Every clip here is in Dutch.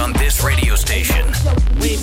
on this radio station. We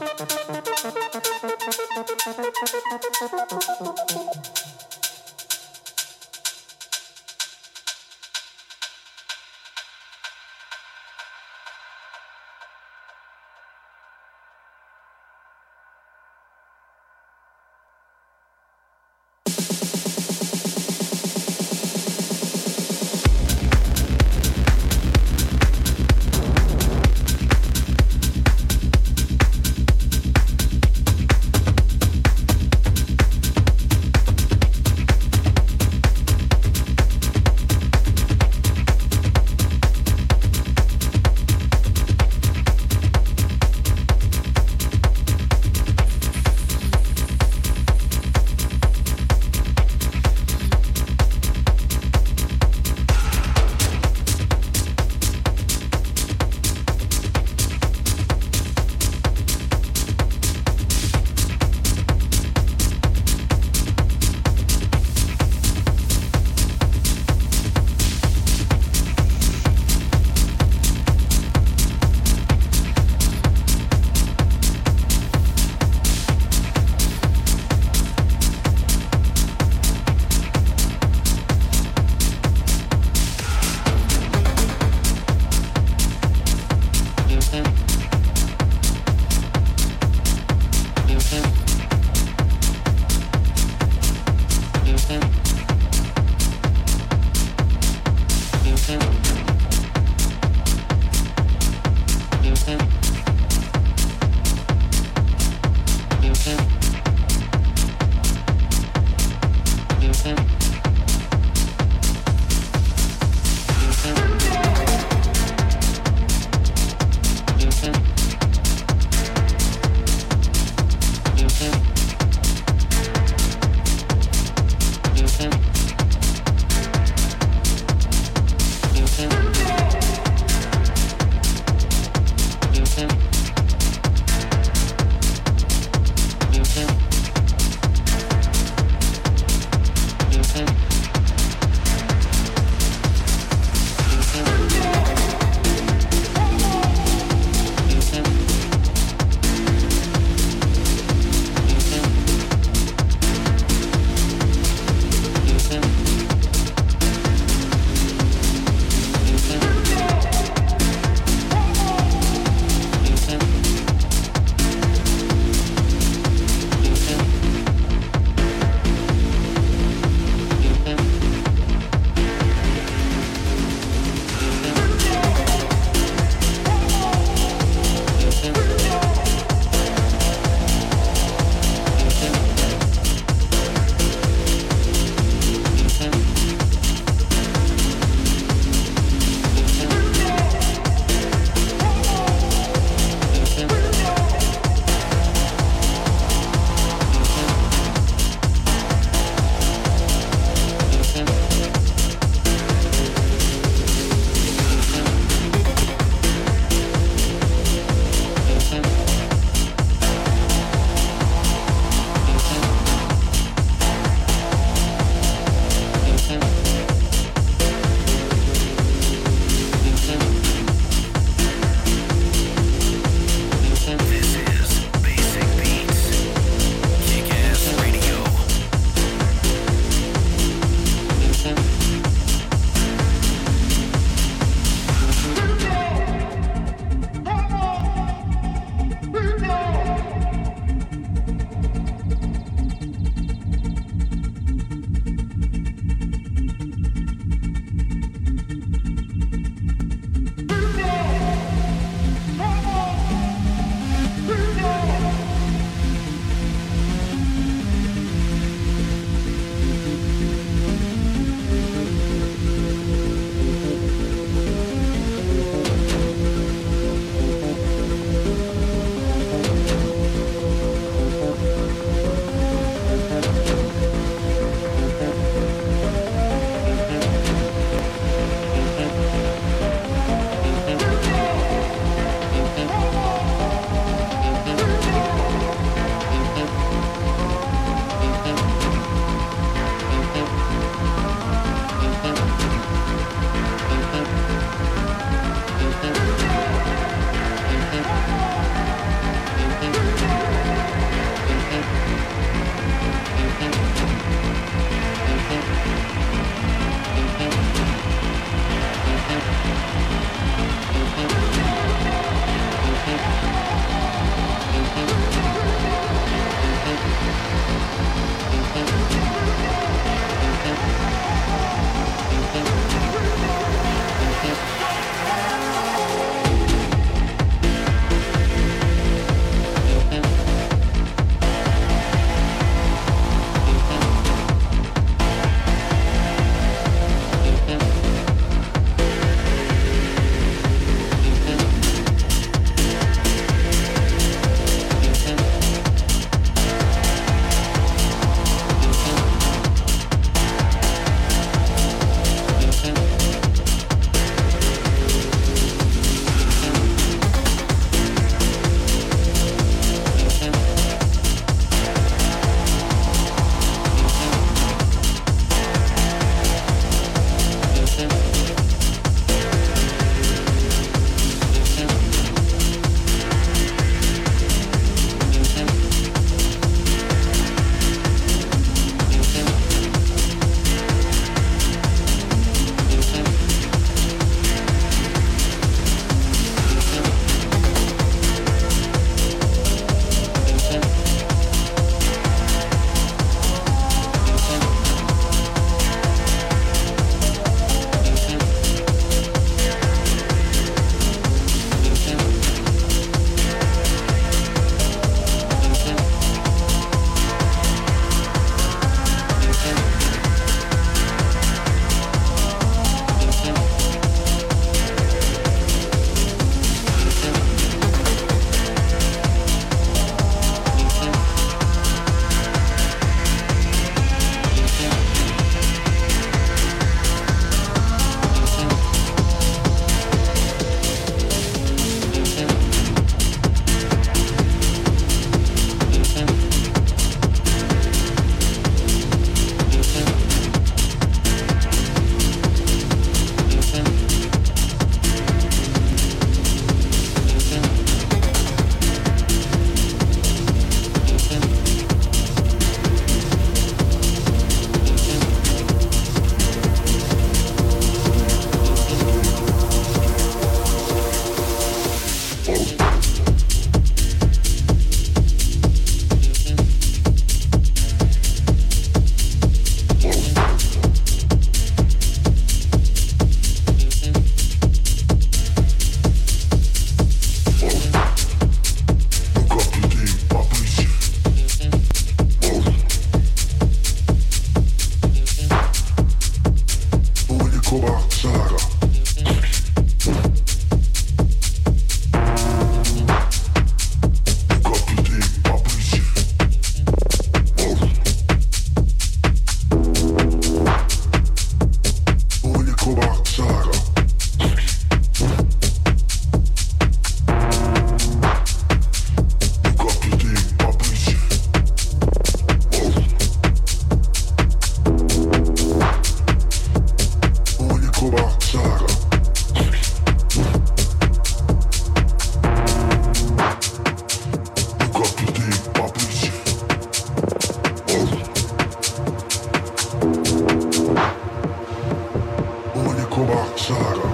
Thank you. thank you Tobac Saga.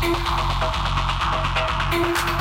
thank you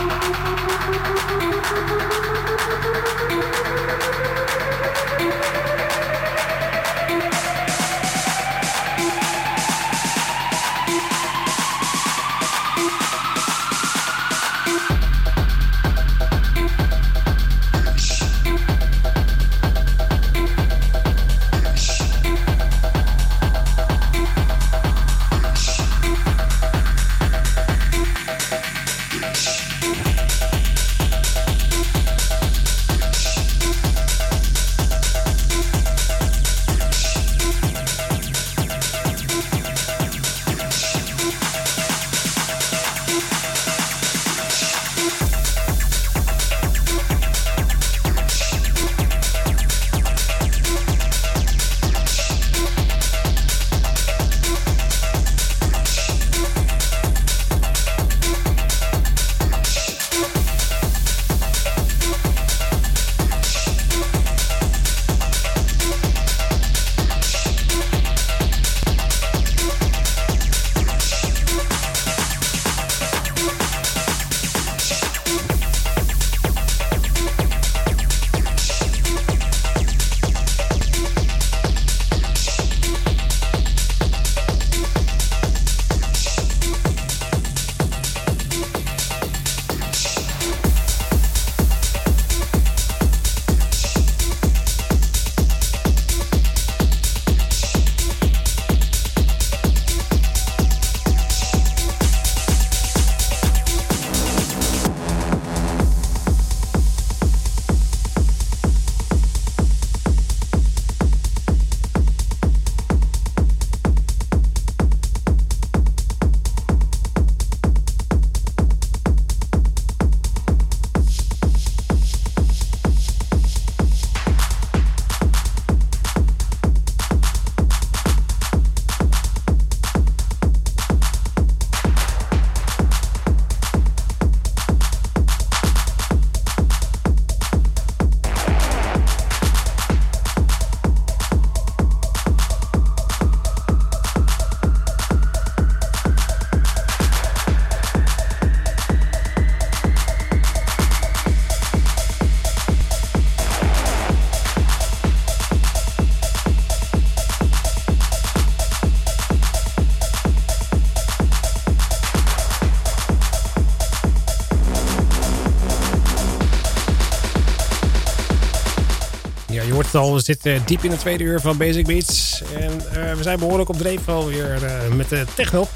het we zitten diep in de tweede uur van Basic Beats. En uh, we zijn behoorlijk op dreef alweer uh, met de techno.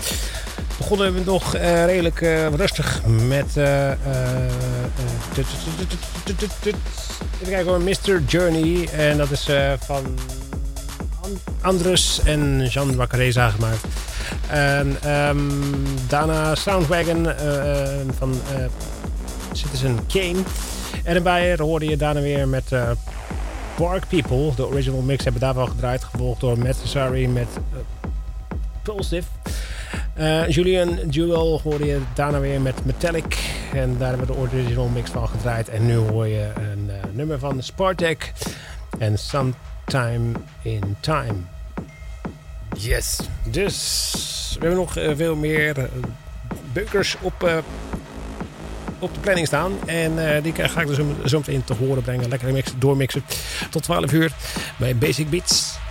Begonnen we nog uh, redelijk rustig met... even kijken hoor, Mr. Journey. En dat is van Andrus en Jean Wacareza gemaakt. En um, daarna Soundwagon van Citizen Kane. En erbij hoorde je daarna weer met Park People. De original mix hebben daar wel gedraaid. Gevolgd door Matt met uh, Pulsive. Uh, Julian Jewel hoorde je daarna weer met Metallic. En daar hebben we de original mix van gedraaid. En nu hoor je een uh, nummer van Spartak. En Sometime in Time. Yes. Dus we hebben nog veel meer beukers op op de planning staan. En uh, die ga ik dus zo meteen te horen brengen. Lekker mix, doormixen tot 12 uur bij Basic Beats.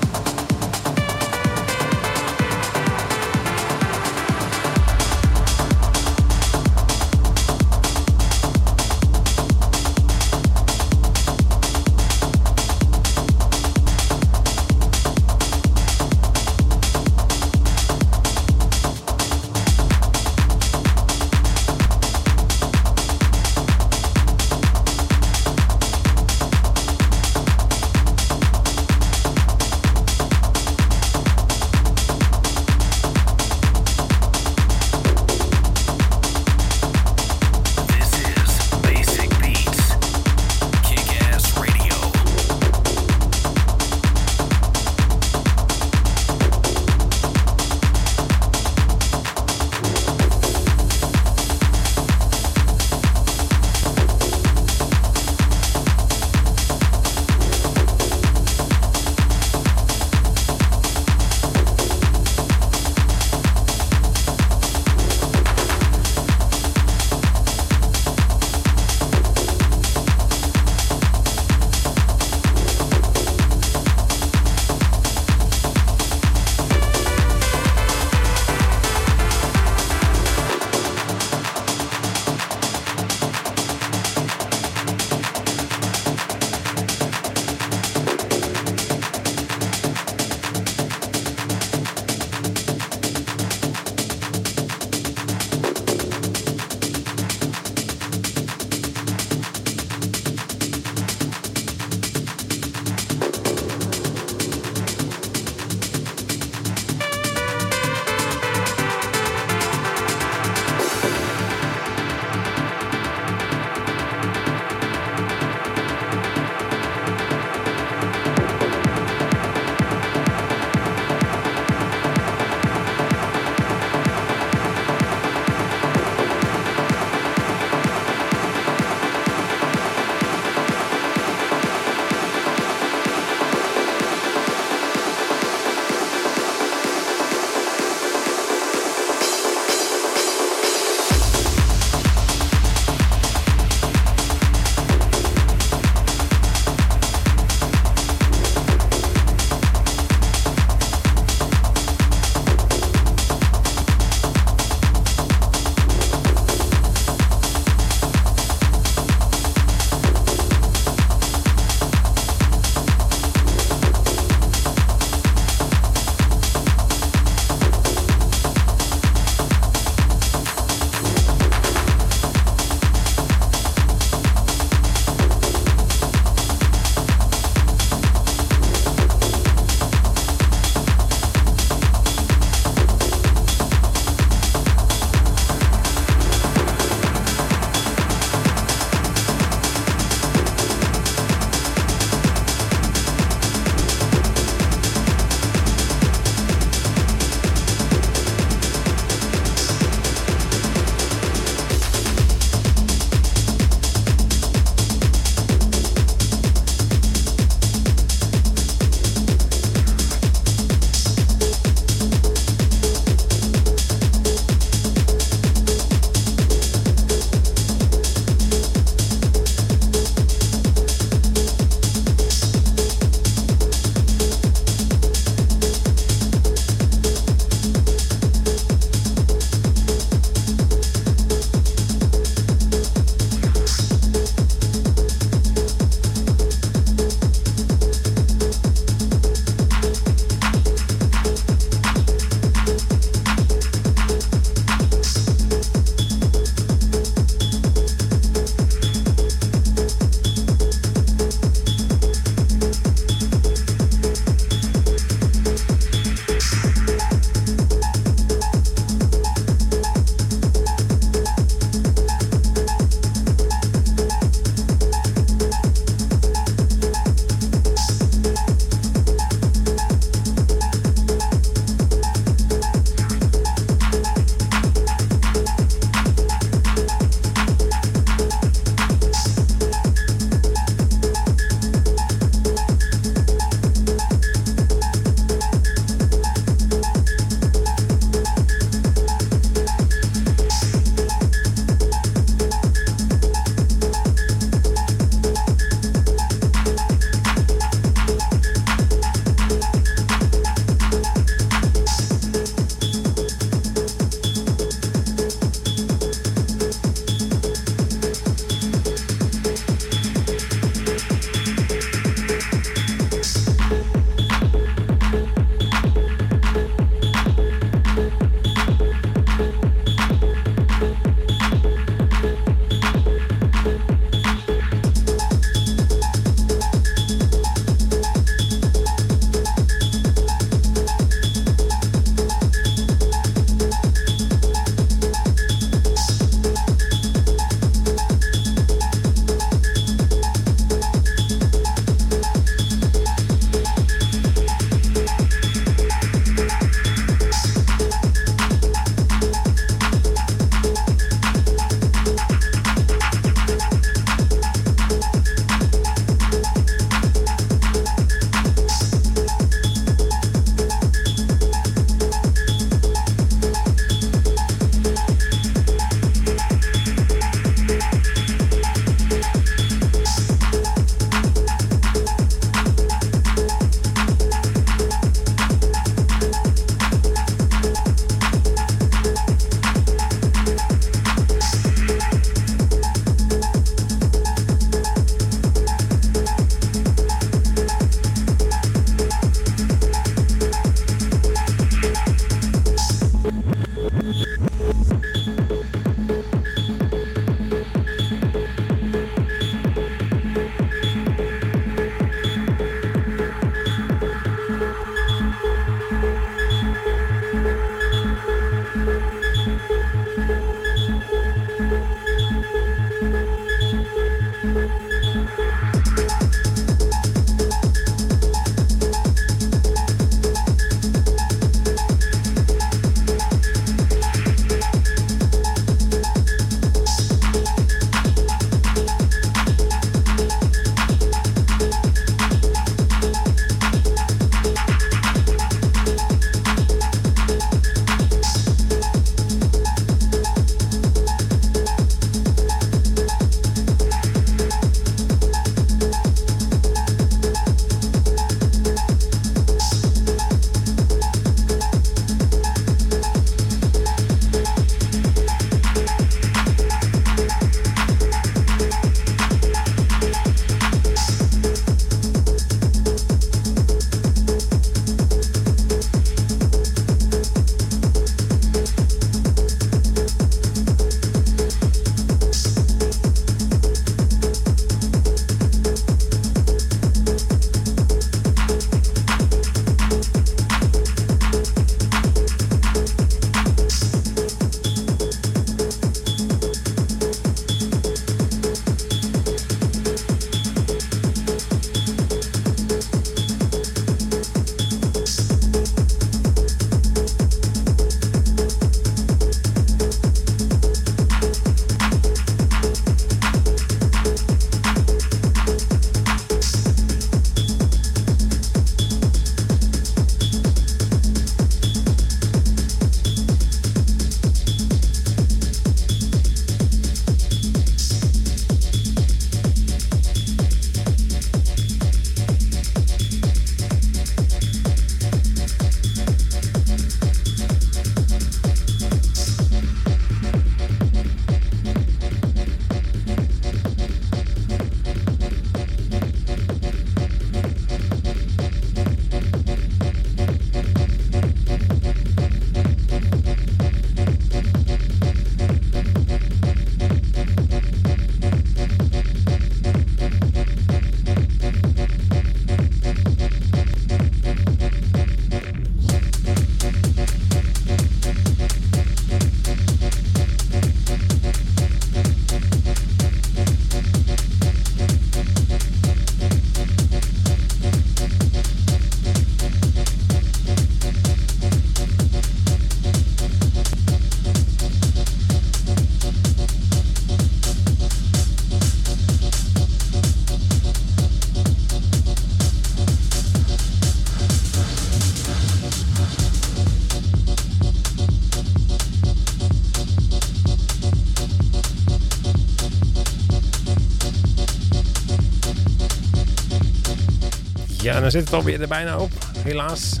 Dan zit het alweer er bijna op. Helaas.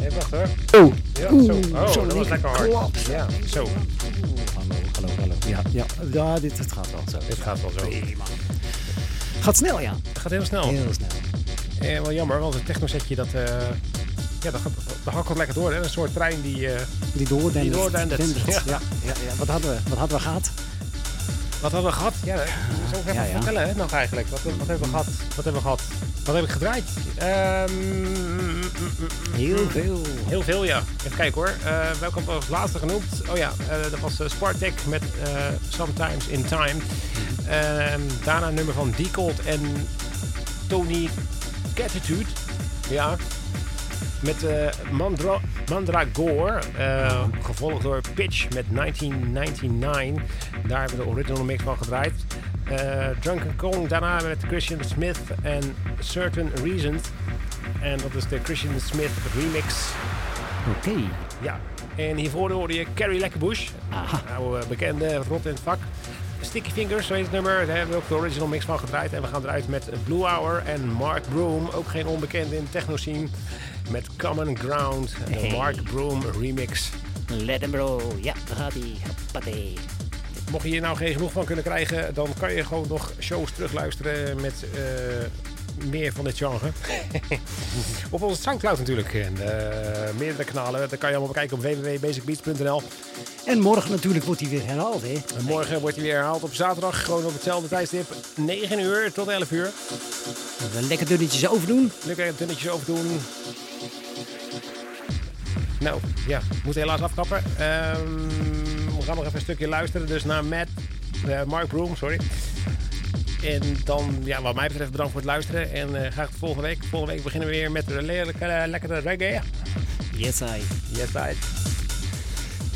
Even wacht hoor. Oh, Ja, zo. Oh, zo dat was lekker hard. klopt. Ja, zo. hallo, hallo, hallo. Ja, ja, ja dit het gaat wel zo. Dit gaat wel zo. Prima. Gaat snel, ja. Het gaat heel snel. Heel snel. Eh, wel jammer, want het technosetje dat, eh ja, dat, gaat, dat hakkelt lekker door. Hè? Een soort trein die... eh, Die doordendert. Die doordendert, Dendert. ja. Ja. Ja, ja, Wat, hadden we, wat hadden we gehad? wat hebben we gehad? Ja, dat even Ja, ja. vertellen hè, nog eigenlijk. Wat, wat hebben we gehad? Wat hebben we gehad? Wat heb ik gedraaid? Ehm, Heel veel. Heel veel, ja. Even kijken hoor. Eh, welke hebben we als laatste genoemd? Oh ja, eh, dat was uh, Spartak met Sometimes in Time. Ehm, daarna een nummer van Decold en Tony Catitude. Ja. Met Mandra Mandragore. gevolgd door Pitch met 1999. Daar hebben we de original mix van gedraaid. Eh, Drunken Kong daarna met Christian Smith en Certain Reasons. En dat is de Christian Smith remix. Oké. Ja. En hiervoor hoorde je Carrie Lekkerbush. Aha. Oude bekende rot in het vak. Sticky Fingers, zo heet het nummer. Daar hebben we ook de original mix van gedraaid. En we gaan eruit met Blue Hour en Mark Broom. Ook geen onbekende in de techno scene. Met Common Ground. De Hey. Mark Broom remix. Let hem bro. Ja, daar gaat hij. Mocht je hier nou geen genoeg van kunnen krijgen, dan kan je gewoon nog shows terugluisteren met eh, meer van dit genre. Op onze Soundcloud natuurlijk. En eh, meerdere kanalen. Dat kan je allemaal bekijken op www.basicbeats.nl. En morgen natuurlijk wordt hij weer herhaald, hè? En morgen wordt hij weer herhaald op zaterdag. Gewoon op hetzelfde tijdstip. 9 uur tot 11 uur. Even lekker dunnetjes overdoen. Lekker dunnetjes over doen. Nou, ja, we moeten helaas afkappen. Ehm, we gaan nog even een stukje luisteren. Dus naar Matt, eh, Mark Broom, sorry. En dan, ja, wat mij betreft, bedankt voor het luisteren. En eh, graag volgende week. Volgende week beginnen we weer met een lekkere, lekkere reggae. Yes, I. Yes, right.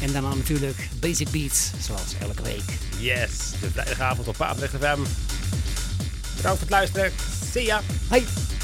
En daarna natuurlijk Basic Beats, zoals elke week. Yes, de vrijdagavond op Papendrecht FM. Bedankt voor het luisteren. See ya. Hoi.